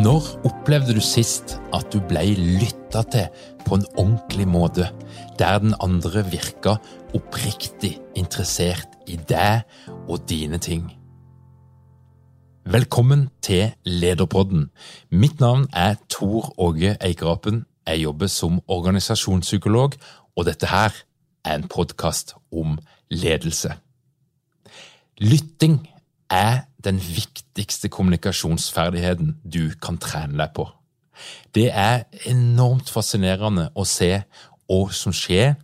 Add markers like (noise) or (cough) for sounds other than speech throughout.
Når opplevde du sist at du ble lytta til på en ordentlig måte, der den andre virka oppriktig interessert i deg og dine ting? Velkommen til Lederpodden. Mitt navn er Tor Åge Eikerapen. Jeg jobber som organisasjonspsykolog, og dette her er en podkast om ledelse. Lytting er den viktigste kommunikasjonsferdigheten du kan trene deg på. Det er enormt fascinerende å se hva som skjer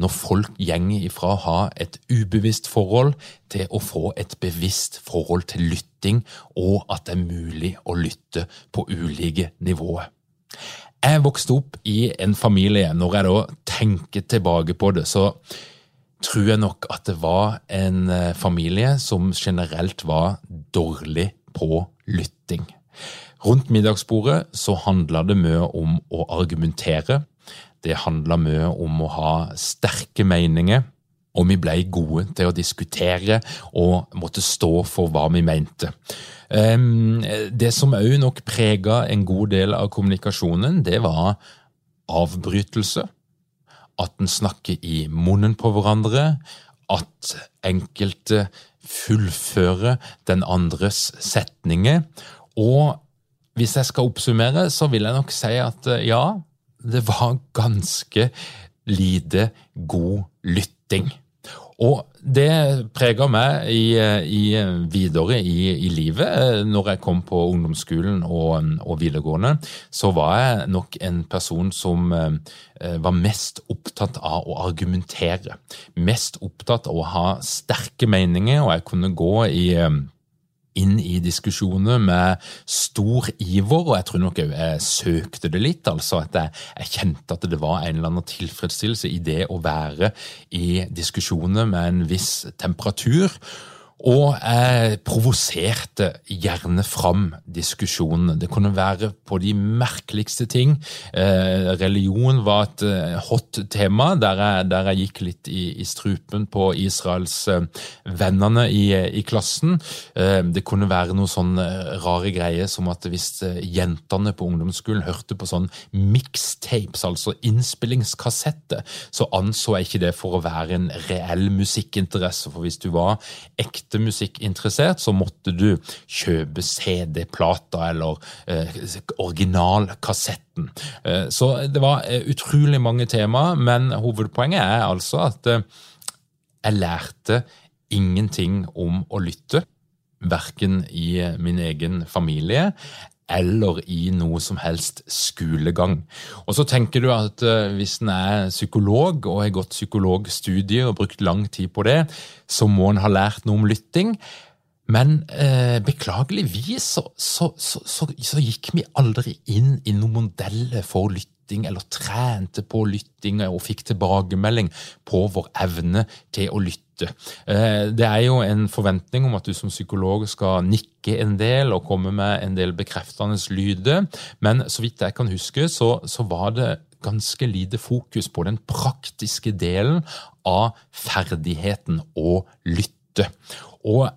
når folk gjenger ifra å ha et ubevisst forhold til å få et bevisst forhold til lytting, og at det er mulig å lytte på ulike nivåer. Jeg vokste opp i en familie. Når jeg da tenker tilbake på det, så tror jeg nok at det var en eh, familie som generelt var dårlig på lytting. Rundt middagsbordet så handla det mye om å argumentere. Det handla mye om å ha sterke meninger. Og vi ble gode til å diskutere og måtte stå for hva vi mente. Det som òg nok prega en god del av kommunikasjonen, det var avbrytelse at en snakker i munnen på hverandre, at enkelte fullfører den andres setninger. Og hvis jeg skal oppsummere, så vil jeg nok si at eh, ja, det var (laughs) ganske lite god lytting. Og det prega meg i, i, videre i, i, livet. Når jeg kom på ungdomsskolen og, og, videregående, så var jeg nok en person som eh, var mest opptatt av å argumentere. Mest opptatt av å ha sterke meninger, og jeg kunne gå i inn i diskusjoner med stor iver, og jeg tror nok jeg søkte det litt. altså At jeg, jeg, kjente at det var en eller annen tilfredsstillelse i det å være i diskusjoner med en viss temperatur. Og jeg provoserte gjerne fram diskusjonene. Det kunne være på de merkeligste ting. Eh, religion var et eh, hot tema, der jeg, der jeg gikk litt i, i, strupen på Israels-vennene eh, i, i, klassen. Det kunne være noe sånn rare greier som at hvis jentene på ungdomsskolen hørte på sånn mixtapes, altså innspillingskassette, så anså jeg ikke det for å være en reell musikkinteresse. For hvis du var ekte musikkinteressert, så måtte du kjøpe CD-plata eller eh, originalkassetten. Eh, så det var eh, utrolig mange tema, men hovedpoenget er altså at eh, jeg lærte ingenting om å lytte. Verken i eh, min egen familie eller i noe som helst skolegang. Og så tenker du at uh, hvis en er psykolog og har gått psykologstudier og brukt lang tid på det, så må en ha lært noe om lytting. Men eh, beklageligvis så, så, så, så, gikk vi aldri inn i noen modeller for lytting, eller trente på lytting og fikk tilbakemelding på vår evne til å lytte. Eh, det er jo en forventning om at du som psykolog skal nikke en del og komme med en del bekreftende lyder, men så vidt jeg kan huske, så, så var det ganske lite fokus på den praktiske delen av ferdigheten å lytte. Og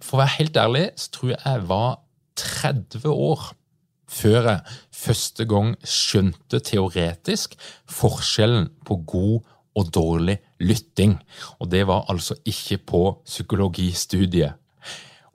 for å være helt ærlig så tror jeg jeg var 30 år før jeg første gang skjønte teoretisk forskjellen på god og dårlig lytting. Og det var altså ikke på psykologistudiet.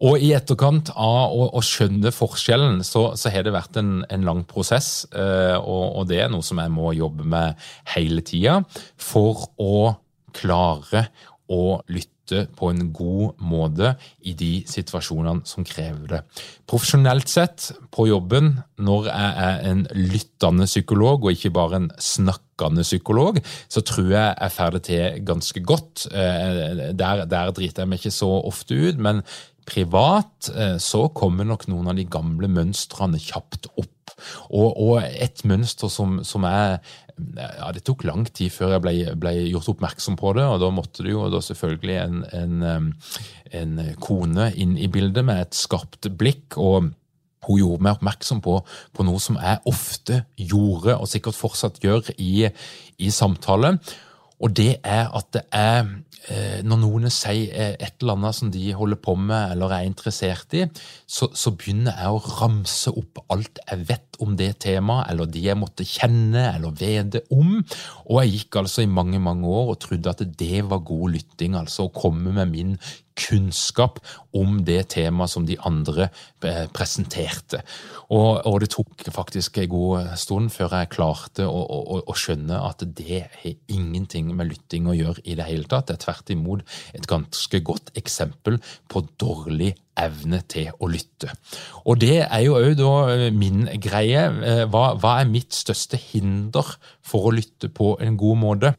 Og i etterkant av å, å skjønne forskjellen, så, så, har det vært en, en lang prosess. Eh, og, og, det er noe som jeg må jobbe med hele tida for å klare å lytte på en god måte i de situasjonene som krever det. Profesjonelt sett, på jobben, når jeg er en lyttende psykolog og ikke bare en snakkende psykolog, så tror jeg jeg får det til ganske godt. Eh, der, der driter jeg meg ikke så ofte ut, men privat eh, så kommer nok noen av de gamle mønstrene kjapt opp. Og, og et mønster som, som er ja, Det tok lang tid før jeg ble, ble, gjort oppmerksom på det, og da måtte det jo da selvfølgelig en, en, en kone inn i bildet med et skarpt blikk. og hun gjorde meg oppmerksom på, på, noe som jeg ofte gjorde, og sikkert fortsatt gjør, i, i samtale. Og det er at det er Eh, når noen sier eh, et eller annet som de holder på med eller er interessert i, så, så, begynner jeg å ramse opp alt jeg vet om det temaet, eller de jeg måtte kjenne eller vede om. Og jeg gikk altså i mange mange år og trodde at det var god lytting, altså å komme med min kunnskap om det temaet som de andre eh, presenterte. Og, og, det tok faktisk en god stund før jeg klarte å, å, å, skjønne at det har ingenting med lytting å gjøre i det hele tatt. Det er tvert imot et ganske godt eksempel på dårlig evne til å lytte. Og det er jo òg da eh, min greie. Eh, hva, hva er mitt største hinder for å lytte på en god måte?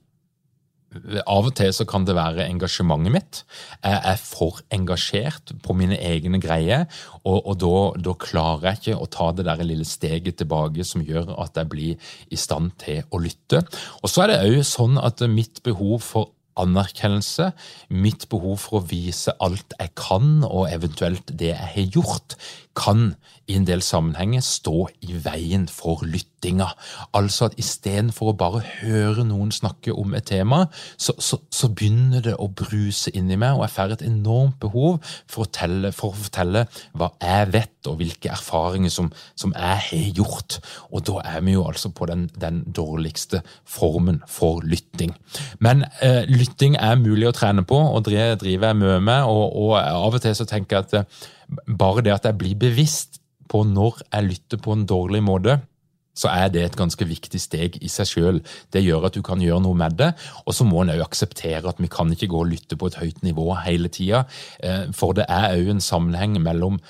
Av og til så kan det være engasjementet mitt. Jeg er for engasjert på mine egne greier, og, og da, da, klarer jeg ikke å ta det der lille steget tilbake som gjør at jeg blir i stand til å lytte. Og så er det òg sånn at mitt behov for anerkjennelse, mitt behov for å vise alt jeg kan, og eventuelt det jeg har gjort, kan i en del sammenhenger stå i veien for lyttinga. Altså at istedenfor å bare høre noen snakke om et tema, så, så, så begynner det å bruse inni meg, og jeg får et enormt behov for å, telle, for å, fortelle hva jeg vet, og hvilke erfaringer som, som jeg har gjort. Og da er vi jo altså på den, den dårligste formen for lytting. Men eh, lytting er mulig å trene på, og det driver jeg mye med, og, og av og til så tenker jeg at eh, bare det at jeg blir bevisst på når jeg lytter på en dårlig måte, så er det et ganske viktig steg i seg sjøl. Det gjør at du kan gjøre noe med det. Og så må en òg akseptere at vi kan ikke gå og lytte på et høyt nivå hele tida. Eh, for det er òg en sammenheng mellom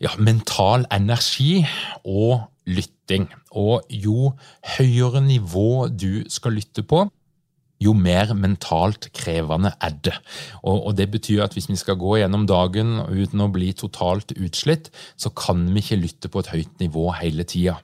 ja, mental energi og lytting. Og jo høyere nivå du skal lytte på, jo mer mentalt krevende er det. Og, og, Det betyr at hvis vi skal gå gjennom dagen uten å bli totalt utslitt, så kan vi ikke lytte på et høyt nivå hele tida.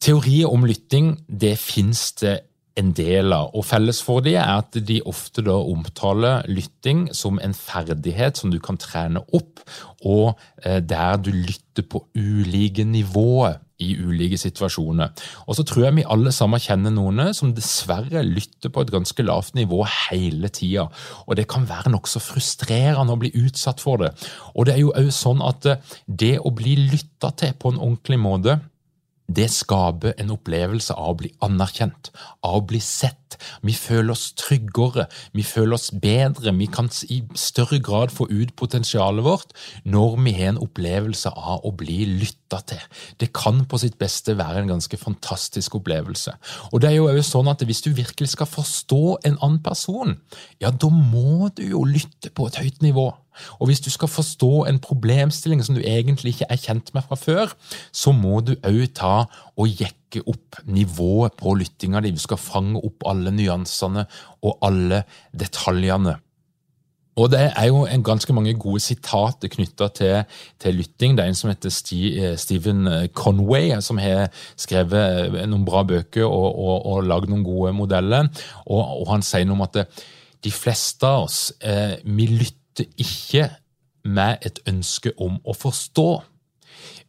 Teorier om lytting det fins det en del av, og felles for dem er at de ofte da omtaler lytting som en ferdighet som du kan trene opp, og eh, der du lytter på ulike nivåer i ulike situasjoner. Og så tror jeg vi alle sammen kjenner noen som dessverre lytter på et ganske lavt nivå hele tida. Og det kan være nokså frustrerende å bli utsatt for det. Og det er jo òg sånn at det å bli lytta til på en ordentlig måte det skaper en opplevelse av å bli anerkjent, av å bli sett. Vi føler oss tryggere, vi føler oss bedre, vi kan i større grad få ut potensialet vårt når vi har en opplevelse av å bli lytta til. Det kan på sitt beste være en ganske fantastisk opplevelse. Og det er jo også sånn at Hvis du virkelig skal forstå en annen person, ja, da må du jo lytte på et høyt nivå. Og hvis du skal forstå en problemstilling som du egentlig ikke er kjent med fra før, så må du òg ta og jekke opp nivået på lyttinga di. Du skal fange opp alle nyansene og alle detaljene. Og Det er jo en ganske mange gode sitater knytta til, til, lytting. Det er en som heter eh, Stephen Conway, som har skrevet eh, noen bra bøker og, og, og lagd noen gode modeller. Og, og, Han sier noe om at de fleste av oss eh, vi lytter lytter ikke med et ønske om å forstå.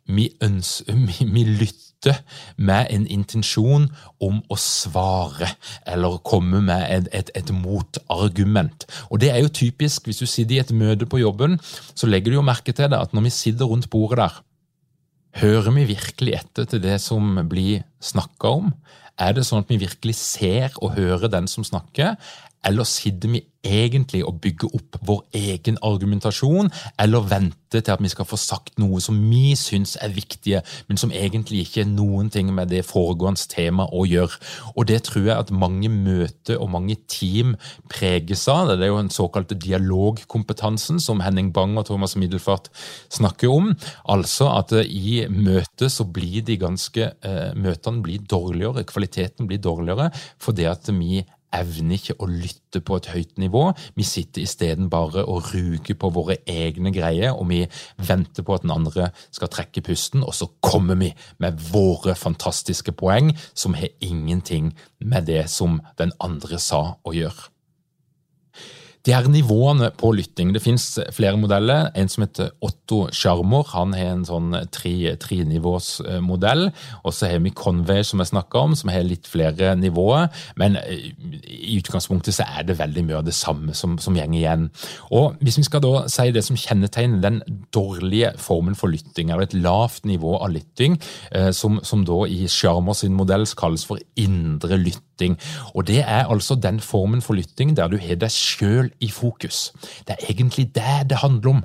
Vi, ønsker, vi, vi, lytter med en intensjon om å svare, eller komme med et, et, et, motargument. Og Det er jo typisk hvis du sitter i et møte på jobben, så legger du jo merke til det at når vi sitter rundt bordet der, Hører vi virkelig etter til det som blir snakka om? Er det sånn at vi virkelig ser og hører den som snakker, eller sitter vi egentlig og bygger opp vår egen argumentasjon, eller venter til at vi skal få sagt noe som vi syns er viktige, men som egentlig ikke er noen ting med det foregående temaet å gjøre. Og det tror jeg at mange møter og mange team preges av. Det er jo den såkalte dialogkompetansen som Henning Bang og Thomas Middelfart snakker om. Altså at i møtet så blir de ganske eh, Møtene blir dårligere, kvaliteten blir dårligere fordi at vi evner ikke å lytte på et høyt nivå. Vi sitter isteden bare og ruger på våre egne greier, og vi venter på at den andre skal trekke pusten, og så kommer vi med våre fantastiske poeng som har ingenting med det som den andre sa å gjøre. De her nivåene på lytting, det finnes flere modeller. En som heter Otto Sjarmor. han har en sånn trenivåsmodell. Og så har vi Conway, som jeg snakka om, som har litt flere nivåer. Men eh, i utgangspunktet så er det veldig mye av det samme som, som gjenger igjen. Og hvis vi skal da si det som kjennetegner den dårlige formen for lytting, eller et lavt nivå av lytting, eh, som, som da i sin modell kalles for indre lytting. Og det er altså den formen for lytting der du har deg sjøl i fokus. Det er egentlig det det handler om.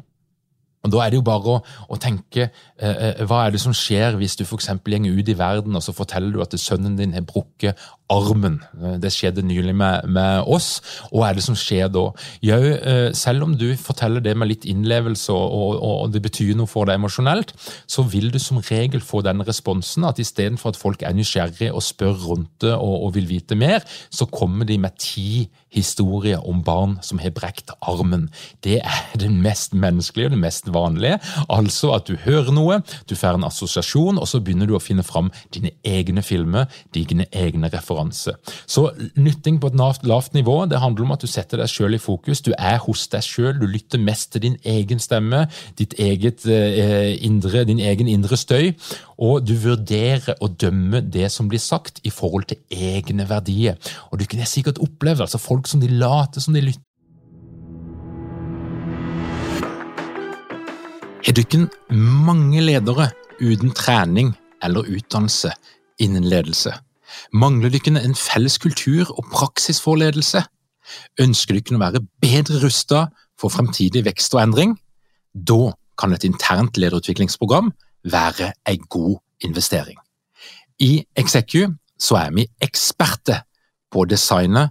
Og Da er det jo bare å, å tenke eh, eh hva er det som skjer hvis du f.eks. går ut i verden og så forteller du at sønnen din har brukket armen. Eh, det skjedde nylig med, med, oss. Og hva er det som skjer da? Jo, eh, selv om du forteller det med litt innlevelse og, og, og, det betyr noe for deg emosjonelt, så vil du som regel få den responsen at istedenfor at folk er nysgjerrige og spør rundt det og, og vil vite mer, så kommer de med ti historier om barn som har brekt armen. Det er (laughs) det mest menneskelige og det mest vanlige. Altså at du hører noe, du får en assosiasjon, og så begynner du å finne fram dine egne filmer, dine egne referanser. Så nytting på et lavt, lavt nivå det handler om at du setter deg sjøl i fokus. Du er hos deg sjøl, du lytter mest til din egen stemme, ditt eget eh, indre, din egen indre støy. Og du vurderer å dømme det som blir sagt i forhold til egne verdier. Og du kunne sikkert oppleve altså folk som de later som de lytter. Er du ikke mange ledere uten trening eller utdannelse innen ledelse? Mangler dere en felles kultur og praksis for ledelse? Ønsker dere å være bedre rustet for fremtidig vekst og endring? Da kan et internt lederutviklingsprogram være en god investering. I Execu så er vi eksperter på å designe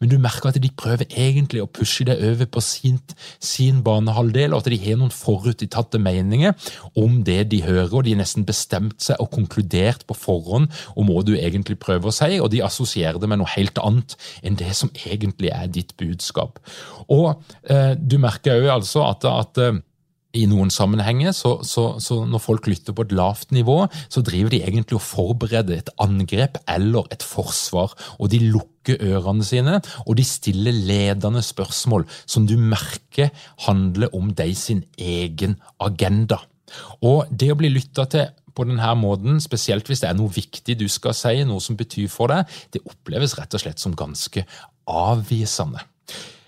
men du merker at de prøver egentlig å pushe deg over på sin, sin banehalvdel, og at de har noen forutinntatte meninger om det de hører, og de har nesten bestemt seg og konkludert på forhånd om hva du egentlig prøver å si, og de assosierer det med noe helt annet enn det som egentlig er ditt budskap. Og eh, Du merker òg altså at, at eh, i noen sammenhenger, så, så, så, når folk lytter på et lavt nivå, så driver de egentlig og forbereder et angrep eller et forsvar. Og de lukker ørene sine, og de stiller ledende spørsmål som du merker handler om deg sin egen agenda. Og det å bli lytta til på denne måten, spesielt hvis det er noe viktig du skal si, noe som betyr for deg, det oppleves rett og slett som ganske avvisende.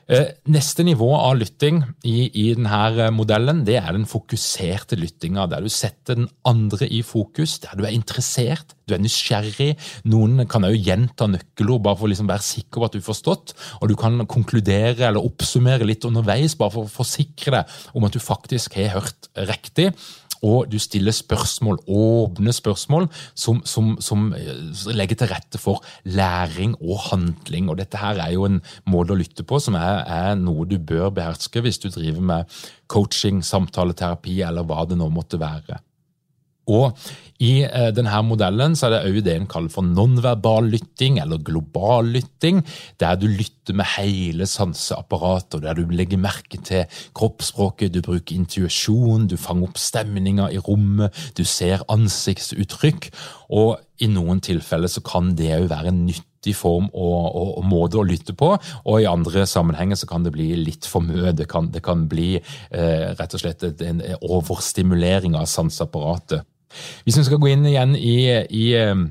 Eh, neste nivå av lytting i, i, denne modellen det er den fokuserte lyttinga, der du setter den andre i fokus, der du er interessert, du er nysgjerrig. Noen kan også gjenta nøkkelord bare for å liksom være sikker på at du har forstått. Og du kan konkludere eller oppsummere litt underveis bare for å forsikre deg om at du faktisk har hørt riktig og du stiller spørsmål, åpne spørsmål, som, som, som, eh, legger til rette for læring og handling. Og dette her er jo en måte å lytte på som er, er noe du bør beherske hvis du driver med coaching, samtaleterapi eller hva det nå måtte være. Og i eh, denne modellen så er det også det en kaller for nonverbal lytting, eller global lytting, der du lytter med hele sanseapparatet, der du legger merke til kroppsspråket, du bruker intuisjon, du fanger opp stemninger i rommet, du ser ansiktsuttrykk, og i noen tilfeller så kan det òg være en nyttig form og, og, og, måte å lytte på. Og i andre sammenhenger så kan det bli litt for mye. Det kan, det kan bli eh, rett og slett en overstimulering av sanseapparatet. Hvis vi skal gå inn igjen i, i eh,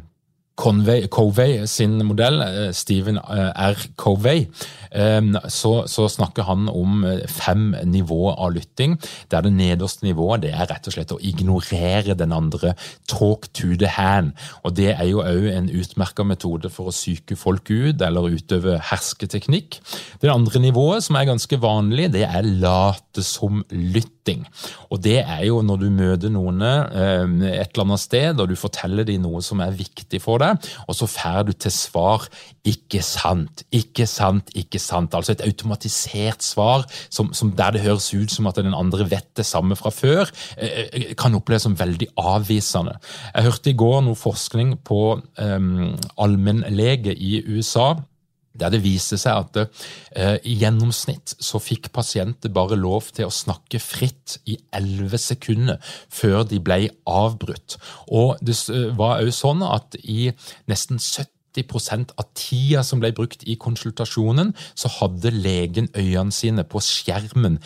Conway, Covey sin modell, Steven Stephen R. Covey, så, så, snakker han om eh, fem nivåer av lytting. Der det nederste nivået det er rett og slett å ignorere den andre. Talk to the hand. Og Det er jo òg en utmerka metode for å psyke folk ut eller utøve hersketeknikk. Det andre nivået, som er ganske vanlig, det er late som lytting. Og Det er jo når du møter noen eh, et eller annet sted, og du forteller dem noe som er viktig for deg, og så får du til svar 'ikke sant', 'ikke sant', 'ikke sant'. Altså et automatisert svar som, som der det høres ut som at den andre vet det samme fra før, eh, eh, kan oppleves som veldig avvisende. Jeg hørte i går noe forskning på um, allmennlege i USA der det viste seg at uh, i gjennomsnitt så fikk pasienter bare lov til å snakke fritt i 11 sekunder før de ble avbrutt. Og det var òg sånn at i nesten 70% av tida som ble brukt i konsultasjonen, så hadde legen øynene sine på skjermen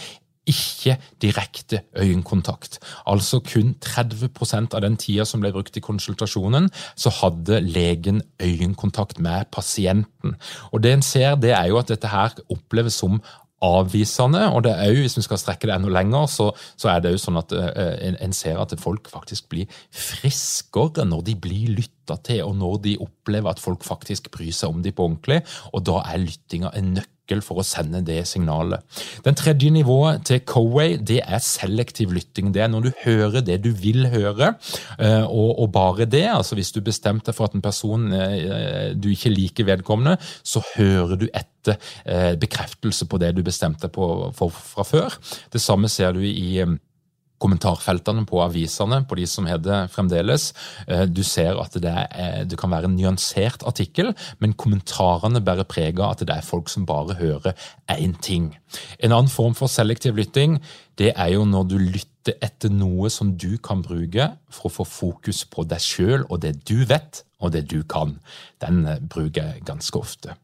ikke direkte øyekontakt. Altså kun 30% av den tida som ble brukt i konsultasjonen, så hadde legen øyekontakt med pasienten. Og Det en ser, det er jo at dette her oppleves som avvisende. Og det er jo, hvis vi skal strekke det enda lenger, så, så er det jo sånn at uh, en, en, ser at folk faktisk blir friskere når de blir lytta til, og når de opplever at folk faktisk bryr seg om dem på ordentlig. Og da er lyttinga en nøkkel for å sende det signalet. Den tredje nivået til Coway det er selektiv lytting. Det er når du hører det du vil høre, uh, og, og, bare det. altså Hvis du bestemte deg for at en person uh, du ikke liker vedkommende, så hører du etter Eh, bekreftelse på det du bestemte deg for, fra før. Det samme ser du i eh, kommentarfeltene på avisene, på de som har fremdeles. Eh, du ser at det, er, det, kan være en nyansert artikkel, men kommentarene bærer preg av at det er folk som bare hører én ting. En annen form for selektiv lytting det er jo når du lytter etter noe som du kan bruke for å få fokus på deg sjøl og det du vet og det du kan. Den bruker jeg ganske ofte.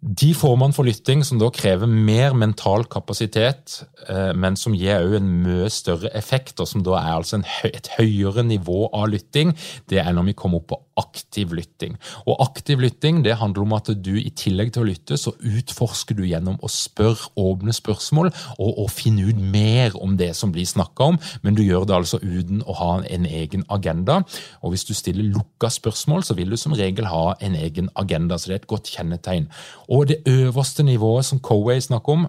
De formene for lytting som da krever mer mental kapasitet, eh, men som gir også en mye større effekt, og som da er altså et høyere nivå av lytting, det er når vi kommer opp på aktiv lytting. Og Aktiv lytting det handler om at du i tillegg til å lytte, så utforsker du gjennom å spørre åpne spørsmål og, å finne ut mer om det som blir snakka om, men du gjør det altså uten å ha en egen agenda. Og Hvis du stiller lukka spørsmål, så vil du som regel ha en egen agenda. så det er et godt kjennetegn. Og det øverste nivået som Coway snakker om,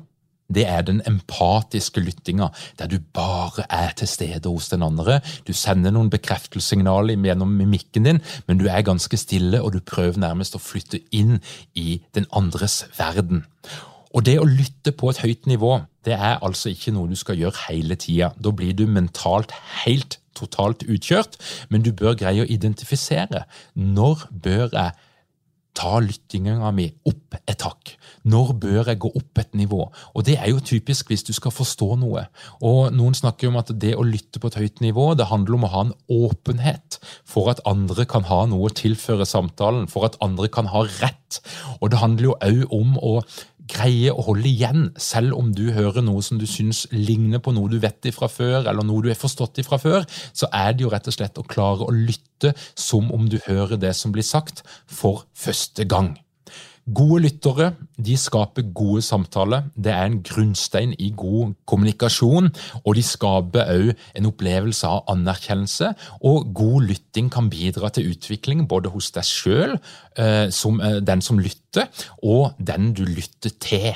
det er den empatiske lyttinga, der du bare er til stede hos den andre. Du sender noen bekreftelsessignaler gjennom mimikken din, men du er ganske stille, og du prøver nærmest å flytte inn i den andres verden. Og det å lytte på et høyt nivå, det er altså ikke noe du skal gjøre hele tida. Da blir du mentalt helt totalt utkjørt, men du bør greie å identifisere. Når bør jeg ta lyttinga mi opp et hakk? Når bør jeg gå opp et nivå? Og Det er jo typisk hvis du skal forstå noe. Og Noen snakker om at det å lytte på et høyt nivå det handler om å ha en åpenhet for at andre kan ha noe å tilføre samtalen, for at andre kan ha rett. Og Det handler jo òg om å greie å holde igjen, selv om du hører noe som du syns ligner på noe du vet ifra før, eller noe du har forstått ifra før, så er det jo rett og slett å klare å lytte som om du hører det som blir sagt, for første gang. Gode lyttere de skaper gode samtaler. Det er en grunnstein i god kommunikasjon. Og de skaper òg en opplevelse av anerkjennelse. Og god lytting kan bidra til utvikling både hos deg sjøl, eh, eh, den som lytter, og den du lytter til.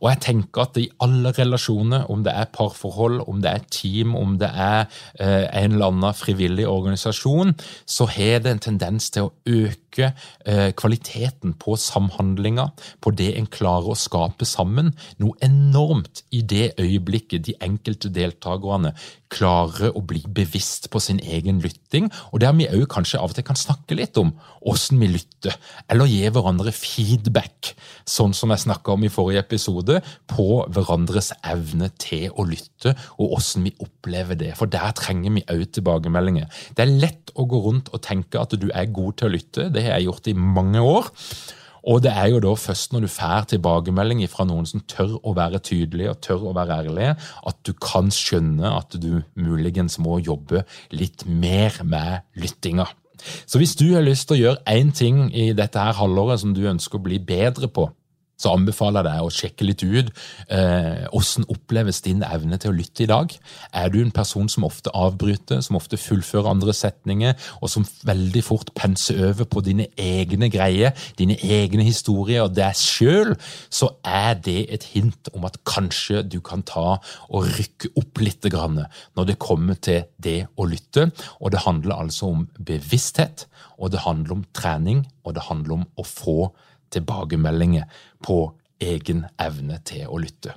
Og jeg tenker at i alle relasjoner, om det er parforhold, om det er team, om det er eh, en eller annen frivillig organisasjon, så har det en tendens til å øke eh, kvaliteten på samhandlinga, på det en klarer å skape sammen. Noe enormt i det øyeblikket de enkelte deltakerne klare å bli bevisst på sin egen lytting, og der vi òg kanskje av og til kan snakke litt om åssen vi lytter, eller gi hverandre feedback, sånn som jeg snakka om i forrige episode, på hverandres evne til å lytte, og åssen vi opplever det. For der trenger vi òg tilbakemeldinger. Det er lett å gå rundt og tenke at du er god til å lytte, det har jeg gjort i mange år. Og det er jo da først når du får tilbakemelding fra noen som tør å være tydelig og tør å være ærlig, at du kan skjønne at du muligens må jobbe litt mer med lyttinga. Så hvis du har lyst til å gjøre én ting i dette her halvåret som du ønsker å bli bedre på, så anbefaler jeg deg å sjekke litt ut eh, hvordan oppleves din evne til å lytte i dag. Er du en person som ofte avbryter, som ofte fullfører andre setninger, og som veldig fort penser over på dine egne greier, dine egne historier og deg sjøl, så er det et hint om at kanskje du kan ta og rykke opp litt når det kommer til det å lytte. Og det handler altså om bevissthet, og det handler om trening, og det handler om å få tilbakemeldinger på egen evne til å lytte.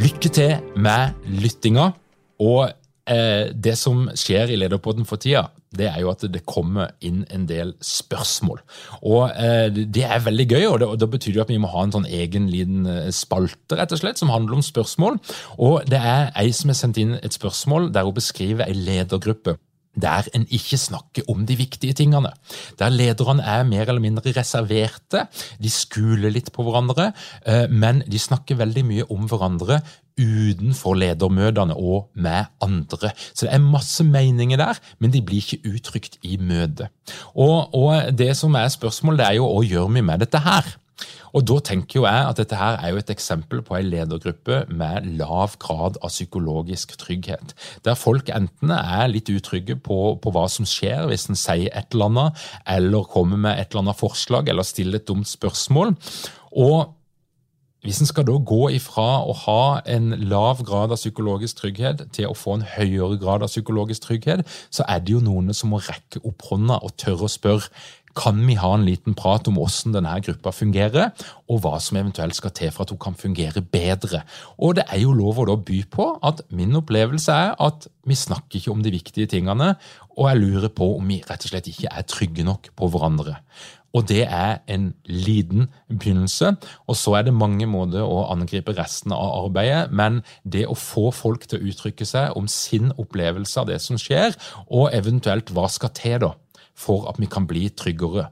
Lykke til med lyttinga. Og eh, det som skjer i Lederpodden for tida, det er jo at det kommer inn en del spørsmål. Og eh, Det er veldig gøy, og det, og det betyr jo at vi må ha en sånn egen liten eh, spalte rett og slett, som handler om spørsmål. Og Det er ei som har sendt inn et spørsmål der hun beskriver ei ledergruppe der en ikke snakker om de viktige tingene. Der lederne er mer eller mindre reserverte, de skuler litt på hverandre, eh, men de snakker veldig mye om hverandre utenfor ledermøtene og med andre. Så det er masse meninger der, men de blir ikke uttrykt i møtet. Og, og det som er spørsmålet, det er jo hva gjør vi med dette her? Og Da tenker jo jeg at dette her er jo et eksempel på en ledergruppe med lav grad av psykologisk trygghet. Der folk enten er litt utrygge på, på hva som skjer hvis en sier et eller annet, eller kommer med et eller annet forslag eller stiller et dumt spørsmål. Og hvis en skal da gå ifra å ha en lav grad av psykologisk trygghet til å få en høyere grad av psykologisk trygghet, så er det jo noen som må rekke opp hånda og tørre å spørre kan vi ha en liten prat om hvordan denne gruppa fungerer, og hva som eventuelt skal til for at hun kan fungere bedre. Og det er jo lov å da by på at min opplevelse er at vi snakker ikke om de viktige tingene, og jeg lurer på om vi rett og slett ikke er trygge nok på hverandre. Og det er en liten begynnelse. Og så er det mange måter å angripe resten av arbeidet, men det å få folk til å uttrykke seg om sin opplevelse av det som skjer, og eventuelt hva skal til da, for at vi kan bli tryggere.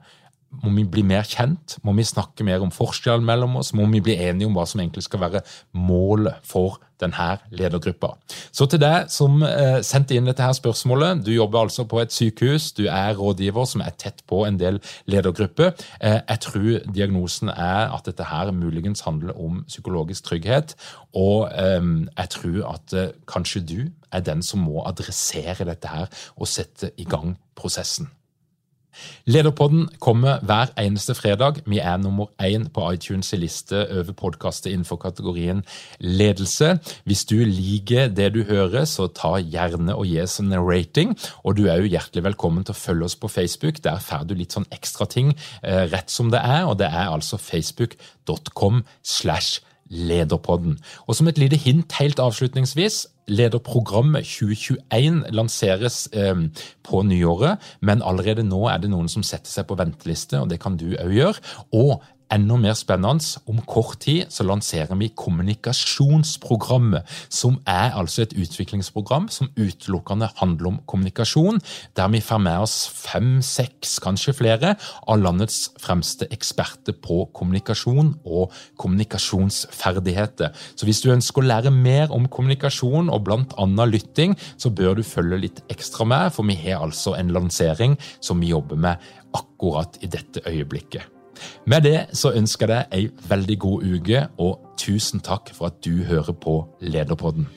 Må vi bli mer kjent? Må vi snakke mer om forskjellen mellom oss? Må vi bli enige om hva som egentlig skal være målet for denne ledergruppa? Så til deg som eh, sendte inn dette her spørsmålet. Du jobber altså på et sykehus, du er rådgiver som er tett på en del ledergrupper. Eh, jeg tror diagnosen er at dette her muligens handler om psykologisk trygghet. Og eh, jeg tror at eh, kanskje du er den som må adressere dette her og sette i gang prosessen. Lederpodden kommer hver eneste fredag. Vi er nummer én på iTunes' liste over podkaster innenfor kategorien ledelse. Hvis du liker det du hører, så ta gjerne og gi oss en rating. Og du er jo hjertelig velkommen til å følge oss på Facebook. Der får du litt sånn ekstra ting eh, rett som det er, og det er altså facebook.com slash Lederpodden. Og som et lite hint helt avslutningsvis, Lederprogrammet 2021 lanseres eh, på nyåret, men allerede nå er det noen som setter seg på venteliste, og det kan du òg gjøre. Og enda mer spennende, om kort tid så lanserer vi Kommunikasjonsprogrammet, som er altså et utviklingsprogram som utelukkende handler om kommunikasjon, der vi får med oss fem, seks, kanskje flere av landets fremste eksperter på kommunikasjon og kommunikasjonsferdigheter. Så hvis du ønsker å lære mer om kommunikasjon og bl.a. lytting, så bør du følge litt ekstra med, for vi har altså en lansering som vi jobber med akkurat i dette øyeblikket. Med det så ønsker jeg deg ei veldig god uke, og tusen takk for at du hører på Lederpodden.